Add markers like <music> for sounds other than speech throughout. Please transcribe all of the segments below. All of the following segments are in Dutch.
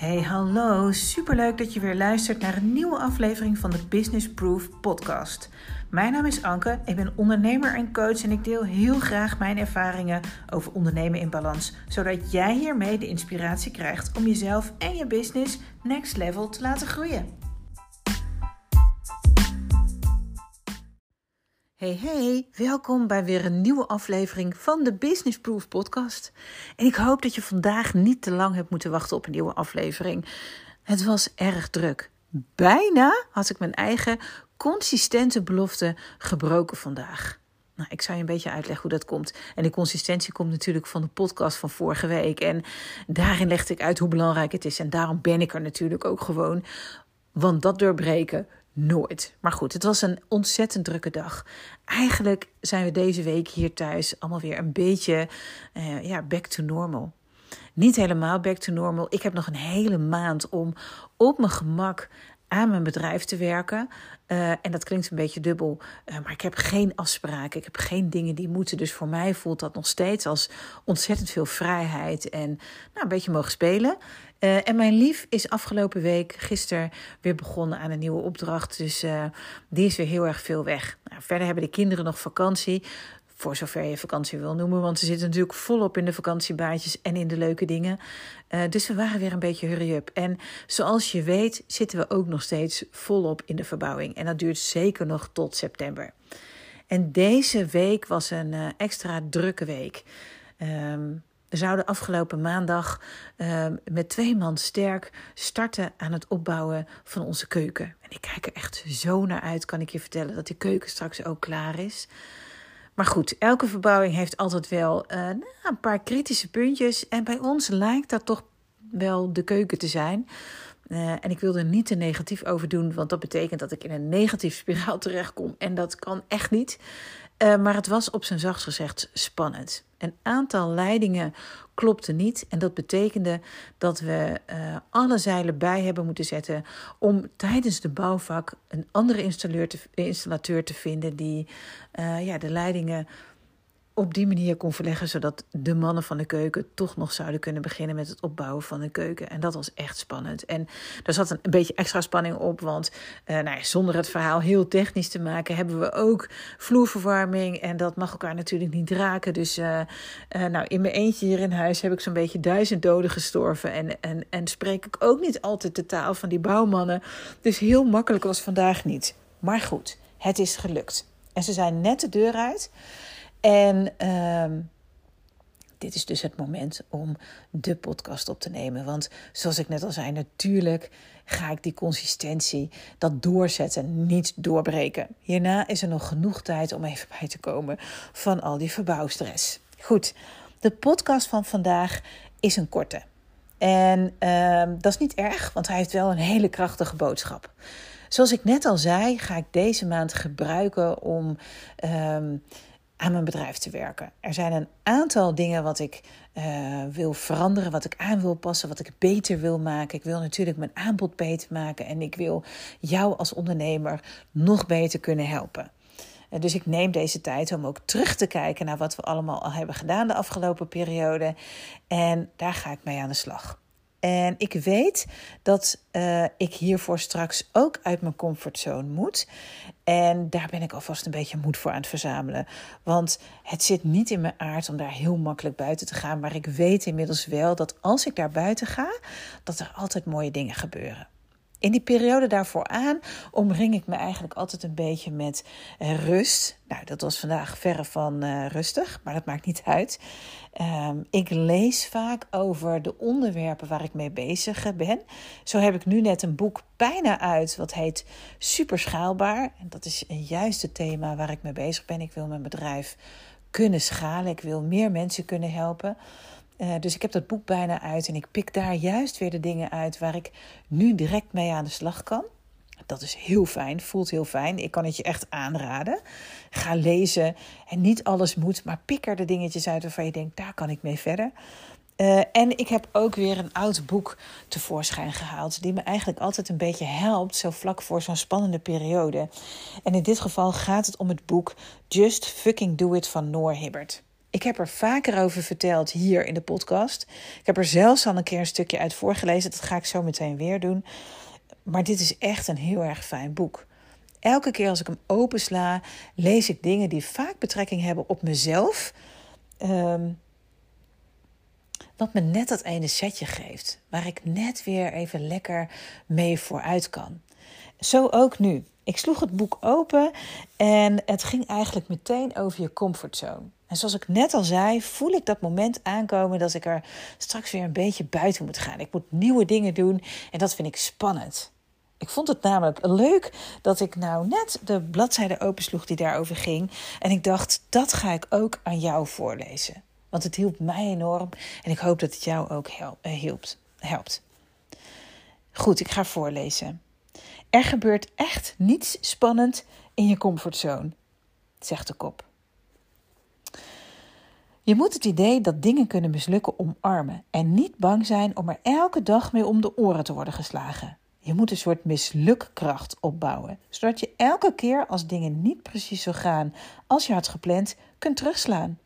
Hey, hallo. Superleuk dat je weer luistert naar een nieuwe aflevering van de Business Proof podcast. Mijn naam is Anke, ik ben ondernemer en coach en ik deel heel graag mijn ervaringen over ondernemen in balans, zodat jij hiermee de inspiratie krijgt om jezelf en je business next level te laten groeien. Hey hey, welkom bij weer een nieuwe aflevering van de Business Proof podcast. En ik hoop dat je vandaag niet te lang hebt moeten wachten op een nieuwe aflevering. Het was erg druk. Bijna had ik mijn eigen consistente belofte gebroken vandaag. Nou, ik zal je een beetje uitleggen hoe dat komt. En de consistentie komt natuurlijk van de podcast van vorige week. En daarin legde ik uit hoe belangrijk het is. En daarom ben ik er natuurlijk ook gewoon. Want dat doorbreken nooit. Maar goed, het was een ontzettend drukke dag. Eigenlijk zijn we deze week hier thuis allemaal weer een beetje uh, ja, back to normal. Niet helemaal back to normal. Ik heb nog een hele maand om op mijn gemak aan mijn bedrijf te werken. Uh, en dat klinkt een beetje dubbel, uh, maar ik heb geen afspraken. Ik heb geen dingen die moeten. Dus voor mij voelt dat nog steeds als ontzettend veel vrijheid en nou, een beetje mogen spelen. Uh, en mijn lief is afgelopen week, gisteren, weer begonnen aan een nieuwe opdracht. Dus die is weer heel erg veel weg. Nou, verder hebben de kinderen nog vakantie. Voor zover je vakantie wil noemen. Want ze zitten natuurlijk volop in de vakantiebaantjes en in de leuke dingen. Uh, dus we waren weer een beetje hurry-up. En zoals je weet zitten we ook nog steeds volop in de verbouwing. En dat duurt zeker nog tot september. En deze week was een uh, extra drukke week. Um, we zouden afgelopen maandag uh, met twee man sterk starten aan het opbouwen van onze keuken. En ik kijk er echt zo naar uit, kan ik je vertellen, dat die keuken straks ook klaar is. Maar goed, elke verbouwing heeft altijd wel uh, nou, een paar kritische puntjes. En bij ons lijkt dat toch wel de keuken te zijn. Uh, en ik wil er niet te negatief over doen, want dat betekent dat ik in een negatief spiraal <laughs> terechtkom. En dat kan echt niet. Uh, maar het was op zijn zachtst gezegd spannend. Een aantal leidingen klopte niet. En dat betekende dat we uh, alle zeilen bij hebben moeten zetten om tijdens de bouwvak een andere installateur te, installateur te vinden die ja, de leidingen op die manier kon verleggen, zodat de mannen van de keuken toch nog zouden kunnen beginnen met het opbouwen van de keuken. En dat was echt spannend. En er zat een, beetje extra spanning op, want uh, nou ja, zonder het verhaal heel technisch te maken, hebben we ook vloerverwarming. En dat mag elkaar natuurlijk niet raken. Dus uh, uh, nou, in mijn eentje hier in huis heb ik zo'n beetje duizend doden gestorven. En, en, en spreek ik ook niet altijd de taal van die bouwmannen. Dus heel makkelijk was vandaag niet. Maar goed, het is gelukt. En ze zijn net de deur uit. En uh, dit is dus het moment om de podcast op te nemen. Want zoals ik net al zei, natuurlijk ga ik die consistentie, dat doorzetten, niet doorbreken. Hierna is er nog genoeg tijd om even bij te komen van al die verbouwstress. Goed, de podcast van vandaag is een korte. En uh, dat is niet erg, want hij heeft wel een hele krachtige boodschap. Zoals ik net al zei, ga ik deze maand gebruiken om. Uh, aan mijn bedrijf te werken. Er zijn een aantal dingen wat ik uh, wil veranderen, wat ik aan wil passen, wat ik beter wil maken. Ik wil natuurlijk mijn aanbod beter maken en ik wil jou als ondernemer nog beter kunnen helpen. Uh, dus ik neem deze tijd om ook terug te kijken naar wat we allemaal al hebben gedaan de afgelopen periode. En daar ga ik mee aan de slag. En ik weet dat uh, ik hiervoor straks ook uit mijn comfortzone moet. En daar ben ik alvast een beetje moed voor aan het verzamelen. Want het zit niet in mijn aard om daar heel makkelijk buiten te gaan. Maar ik weet inmiddels wel dat als ik daar buiten ga, dat er altijd mooie dingen gebeuren. In die periode daarvoor aan omring ik me eigenlijk altijd een beetje met uh, rust. Nou, dat was vandaag verre van uh, rustig, maar dat maakt niet uit. Um, ik lees vaak over de onderwerpen waar ik mee bezig ben. Zo heb ik nu net een boek bijna uit, wat heet Super schaalbaar. En dat is juist het thema waar ik mee bezig ben. Ik wil mijn bedrijf kunnen schalen. Ik wil meer mensen kunnen helpen. Uh, dus ik heb dat boek bijna uit en ik pik daar juist weer de dingen uit waar ik nu direct mee aan de slag kan. Dat is heel fijn, voelt heel fijn. Ik kan het je echt aanraden. Ga lezen en niet alles moet, maar pik er de dingetjes uit waarvan je denkt, daar kan ik mee verder. Uh, en ik heb ook weer een oud boek tevoorschijn gehaald, die me eigenlijk altijd een beetje helpt, zo vlak voor zo'n spannende periode. En in dit geval gaat het om het boek Just Fucking Do It van Noor Hibbert. Ik heb er vaker over verteld hier in de podcast. Ik heb er zelfs al een keer een stukje uit voorgelezen. Dat ga ik zo meteen weer doen. Maar dit is echt een heel erg fijn boek. Elke keer als ik hem opensla, lees ik dingen die vaak betrekking hebben op mezelf. Um, wat me net dat ene setje geeft. Waar ik net weer even lekker mee vooruit kan. Zo ook nu. Ik sloeg het boek open en het ging eigenlijk meteen over je comfortzone. En zoals ik net al zei, voel ik dat moment aankomen dat ik er straks weer een beetje buiten moet gaan. Ik moet nieuwe dingen doen en dat vind ik spannend. Ik vond het namelijk leuk dat ik nou net de bladzijde opensloeg die daarover ging. En ik dacht, dat ga ik ook aan jou voorlezen. Want het hielp mij enorm en ik hoop dat het jou ook eh, helpt. Goed, ik ga voorlezen. Er gebeurt echt niets spannend in je comfortzone, zegt de kop. Je moet het idee dat dingen kunnen mislukken omarmen en niet bang zijn om er elke dag mee om de oren te worden geslagen. Je moet een soort mislukkracht opbouwen, zodat je elke keer als dingen niet precies zo gaan als je had gepland, kunt terugslaan.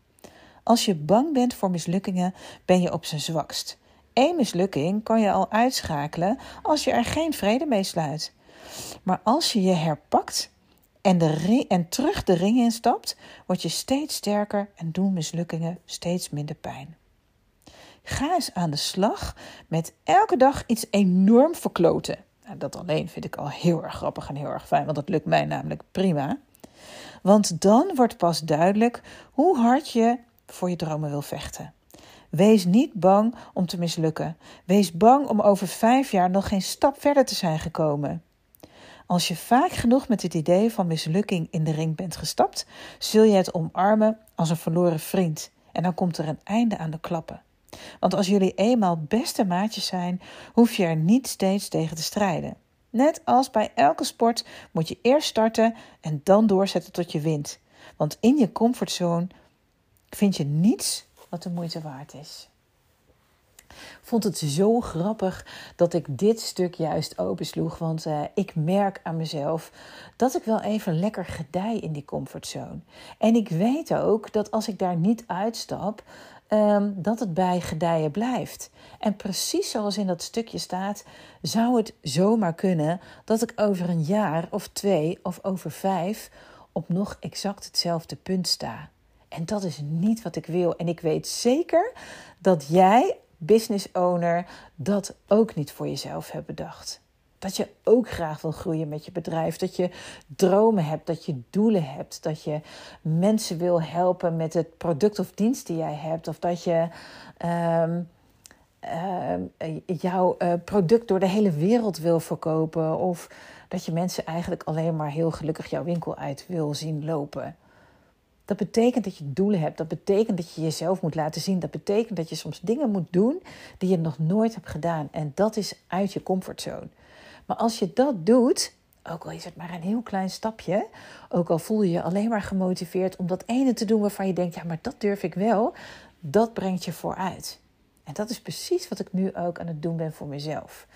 Als je bang bent voor mislukkingen, ben je op zijn zwakst. Eén mislukking kan je al uitschakelen als je er geen vrede mee sluit. Maar als je je herpakt en, de en terug de ring instapt, word je steeds sterker en doen mislukkingen steeds minder pijn. Ga eens aan de slag met elke dag iets enorm verkloten. Nou, dat alleen vind ik al heel erg grappig en heel erg fijn, want dat lukt mij namelijk prima. Want dan wordt pas duidelijk hoe hard je voor je dromen wil vechten. Wees niet bang om te mislukken. Wees bang om over vijf jaar nog geen stap verder te zijn gekomen. Als je vaak genoeg met het idee van mislukking in de ring bent gestapt, zul je het omarmen als een verloren vriend. En dan komt er een einde aan de klappen. Want als jullie eenmaal beste maatjes zijn, hoef je er niet steeds tegen te strijden. Net als bij elke sport moet je eerst starten en dan doorzetten tot je wint. Want in je comfortzone vind je niets wat de moeite waard is. Vond het zo grappig dat ik dit stuk juist opensloeg. Want uh, ik merk aan mezelf dat ik wel even lekker gedij in die comfortzone. En ik weet ook dat als ik daar niet uitstap, um, dat het bij gedijen blijft. En precies zoals in dat stukje staat, zou het zomaar kunnen dat ik over een jaar of twee of over vijf op nog exact hetzelfde punt sta. En dat is niet wat ik wil. En ik weet zeker dat jij, business owner, dat ook niet voor jezelf hebt bedacht. Dat je ook graag wil groeien met je bedrijf. Dat je dromen hebt, dat je doelen hebt. Dat je mensen wil helpen met het product of dienst die jij hebt. Of dat je ehm, ehm, jouw uh, product door de hele wereld wil verkopen. Of dat je mensen eigenlijk alleen maar heel gelukkig jouw winkel uit wil zien lopen. Dat betekent dat je doelen hebt. Dat betekent dat je jezelf moet laten zien. Dat betekent dat je soms dingen moet doen die je nog nooit hebt gedaan. En dat is uit je comfortzone. Maar als je dat doet, ook al is het maar een heel klein stapje, ook al voel je je alleen maar gemotiveerd om dat ene te doen waarvan je denkt, ja, maar dat durf ik wel, dat brengt je vooruit. En dat is precies wat ik nu ook aan het doen ben voor mezelf.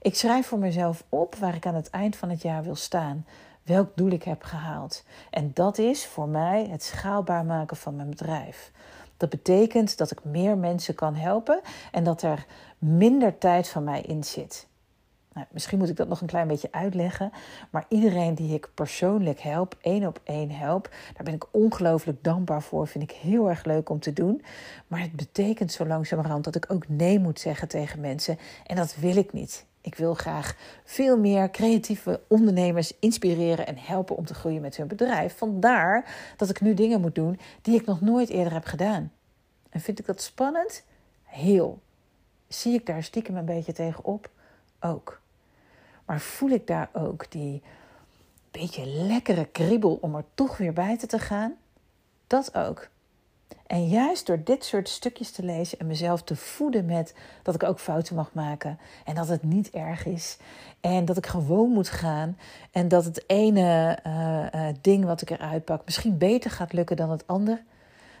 Ik schrijf voor mezelf op waar ik aan het eind van het jaar wil staan welk doel ik heb gehaald. En dat is voor mij het schaalbaar maken van mijn bedrijf. Dat betekent dat ik meer mensen kan helpen en dat er minder tijd van mij in zit. Nou, misschien moet ik dat nog een klein beetje uitleggen. Maar iedereen die ik persoonlijk help, één op één help, daar ben ik ongelooflijk dankbaar voor. Vind ik heel erg leuk om te doen. Maar het betekent zo langzamerhand dat ik ook nee moet zeggen tegen mensen. En dat wil ik niet. Ik wil graag veel meer creatieve ondernemers inspireren en helpen om te groeien met hun bedrijf. Vandaar dat ik nu dingen moet doen die ik nog nooit eerder heb gedaan. En vind ik dat spannend? Heel. Zie ik daar stiekem een beetje tegenop? Ook. Maar voel ik daar ook die beetje lekkere kriebel om er toch weer buiten te gaan? Dat ook. En juist door dit soort stukjes te lezen en mezelf te voeden met dat ik ook fouten mag maken en dat het niet erg is en dat ik gewoon moet gaan en dat het ene uh, uh, ding wat ik eruit pak misschien beter gaat lukken dan het ander,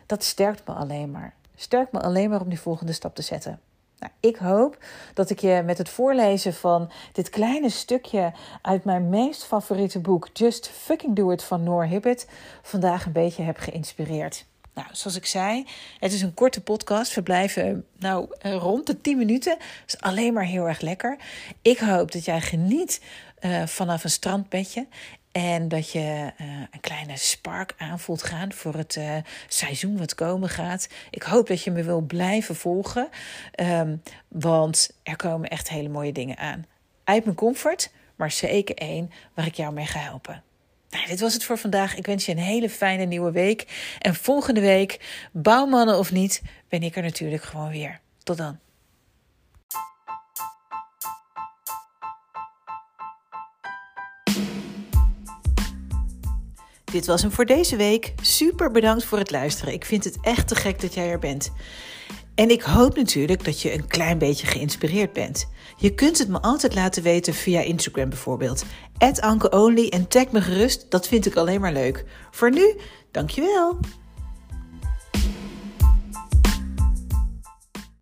dat sterkt me alleen maar. Sterkt me alleen maar om die volgende stap te zetten. Nou, ik hoop dat ik je met het voorlezen van dit kleine stukje uit mijn meest favoriete boek Just Fucking Do It van Noor Hibbert vandaag een beetje heb geïnspireerd. Nou, zoals ik zei, het is een korte podcast. We blijven nou rond de 10 minuten. Dat is alleen maar heel erg lekker. Ik hoop dat jij geniet uh, vanaf een strandbedje. En dat je uh, een kleine spark aanvoelt gaan voor het uh, seizoen wat komen gaat. Ik hoop dat je me wil blijven volgen. Um, want er komen echt hele mooie dingen aan. Uit mijn comfort, maar zeker één waar ik jou mee ga helpen. Nou, dit was het voor vandaag. Ik wens je een hele fijne nieuwe week. En volgende week, bouwmannen of niet, ben ik er natuurlijk gewoon weer. Tot dan. Dit was hem voor deze week. Super bedankt voor het luisteren. Ik vind het echt te gek dat jij er bent. En ik hoop natuurlijk dat je een klein beetje geïnspireerd bent. Je kunt het me altijd laten weten via Instagram bijvoorbeeld. Ankeonly en tag me gerust, dat vind ik alleen maar leuk. Voor nu, dankjewel.